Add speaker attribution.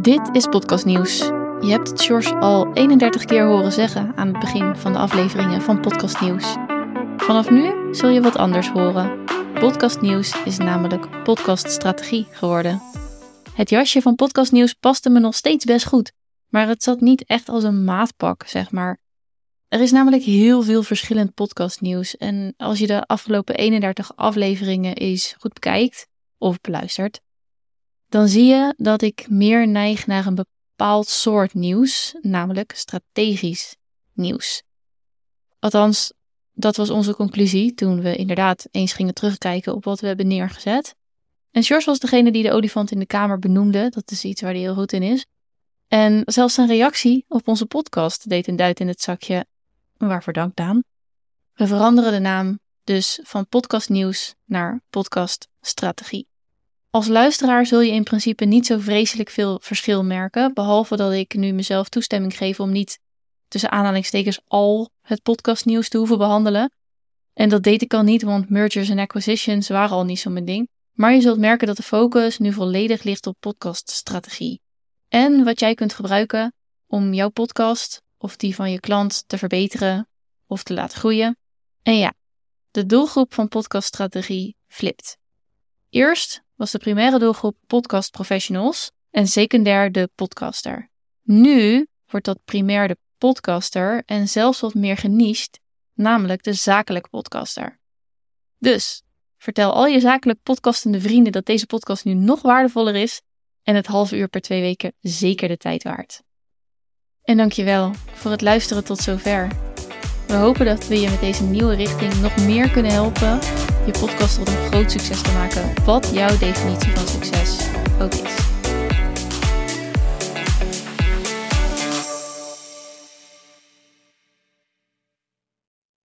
Speaker 1: Dit is Podcast Nieuws. Je hebt het George al 31 keer horen zeggen aan het begin van de afleveringen van Podcast Nieuws. Vanaf nu zul je wat anders horen. Podcast Nieuws is namelijk podcaststrategie geworden. Het jasje van Podcast Nieuws paste me nog steeds best goed, maar het zat niet echt als een maatpak, zeg maar. Er is namelijk heel veel verschillend podcastnieuws en als je de afgelopen 31 afleveringen eens goed bekijkt of beluistert, dan zie je dat ik meer neig naar een bepaald soort nieuws, namelijk strategisch nieuws. Althans, dat was onze conclusie toen we inderdaad eens gingen terugkijken op wat we hebben neergezet. En George was degene die de olifant in de kamer benoemde. Dat is iets waar hij heel goed in is. En zelfs zijn reactie op onze podcast deed een duit in het zakje. Waarvoor dank, Daan. We veranderen de naam dus van podcast nieuws naar podcast strategie. Als luisteraar zul je in principe niet zo vreselijk veel verschil merken, behalve dat ik nu mezelf toestemming geef om niet tussen aanhalingstekens al het podcastnieuws te hoeven behandelen. En dat deed ik al niet, want mergers en acquisitions waren al niet zo mijn ding. Maar je zult merken dat de focus nu volledig ligt op podcaststrategie. En wat jij kunt gebruiken om jouw podcast of die van je klant te verbeteren of te laten groeien. En ja, de doelgroep van podcaststrategie flipt. Eerst was de primaire doelgroep podcast professionals en secundair de podcaster. Nu wordt dat primair de podcaster en zelfs wat meer geniched, namelijk de zakelijke podcaster. Dus vertel al je zakelijk podcastende vrienden dat deze podcast nu nog waardevoller is en het half uur per twee weken zeker de tijd waard. En dankjewel voor het luisteren tot zover. We hopen dat we je met deze nieuwe richting nog meer kunnen helpen je podcast tot een groot succes te maken, wat jouw definitie van succes ook is.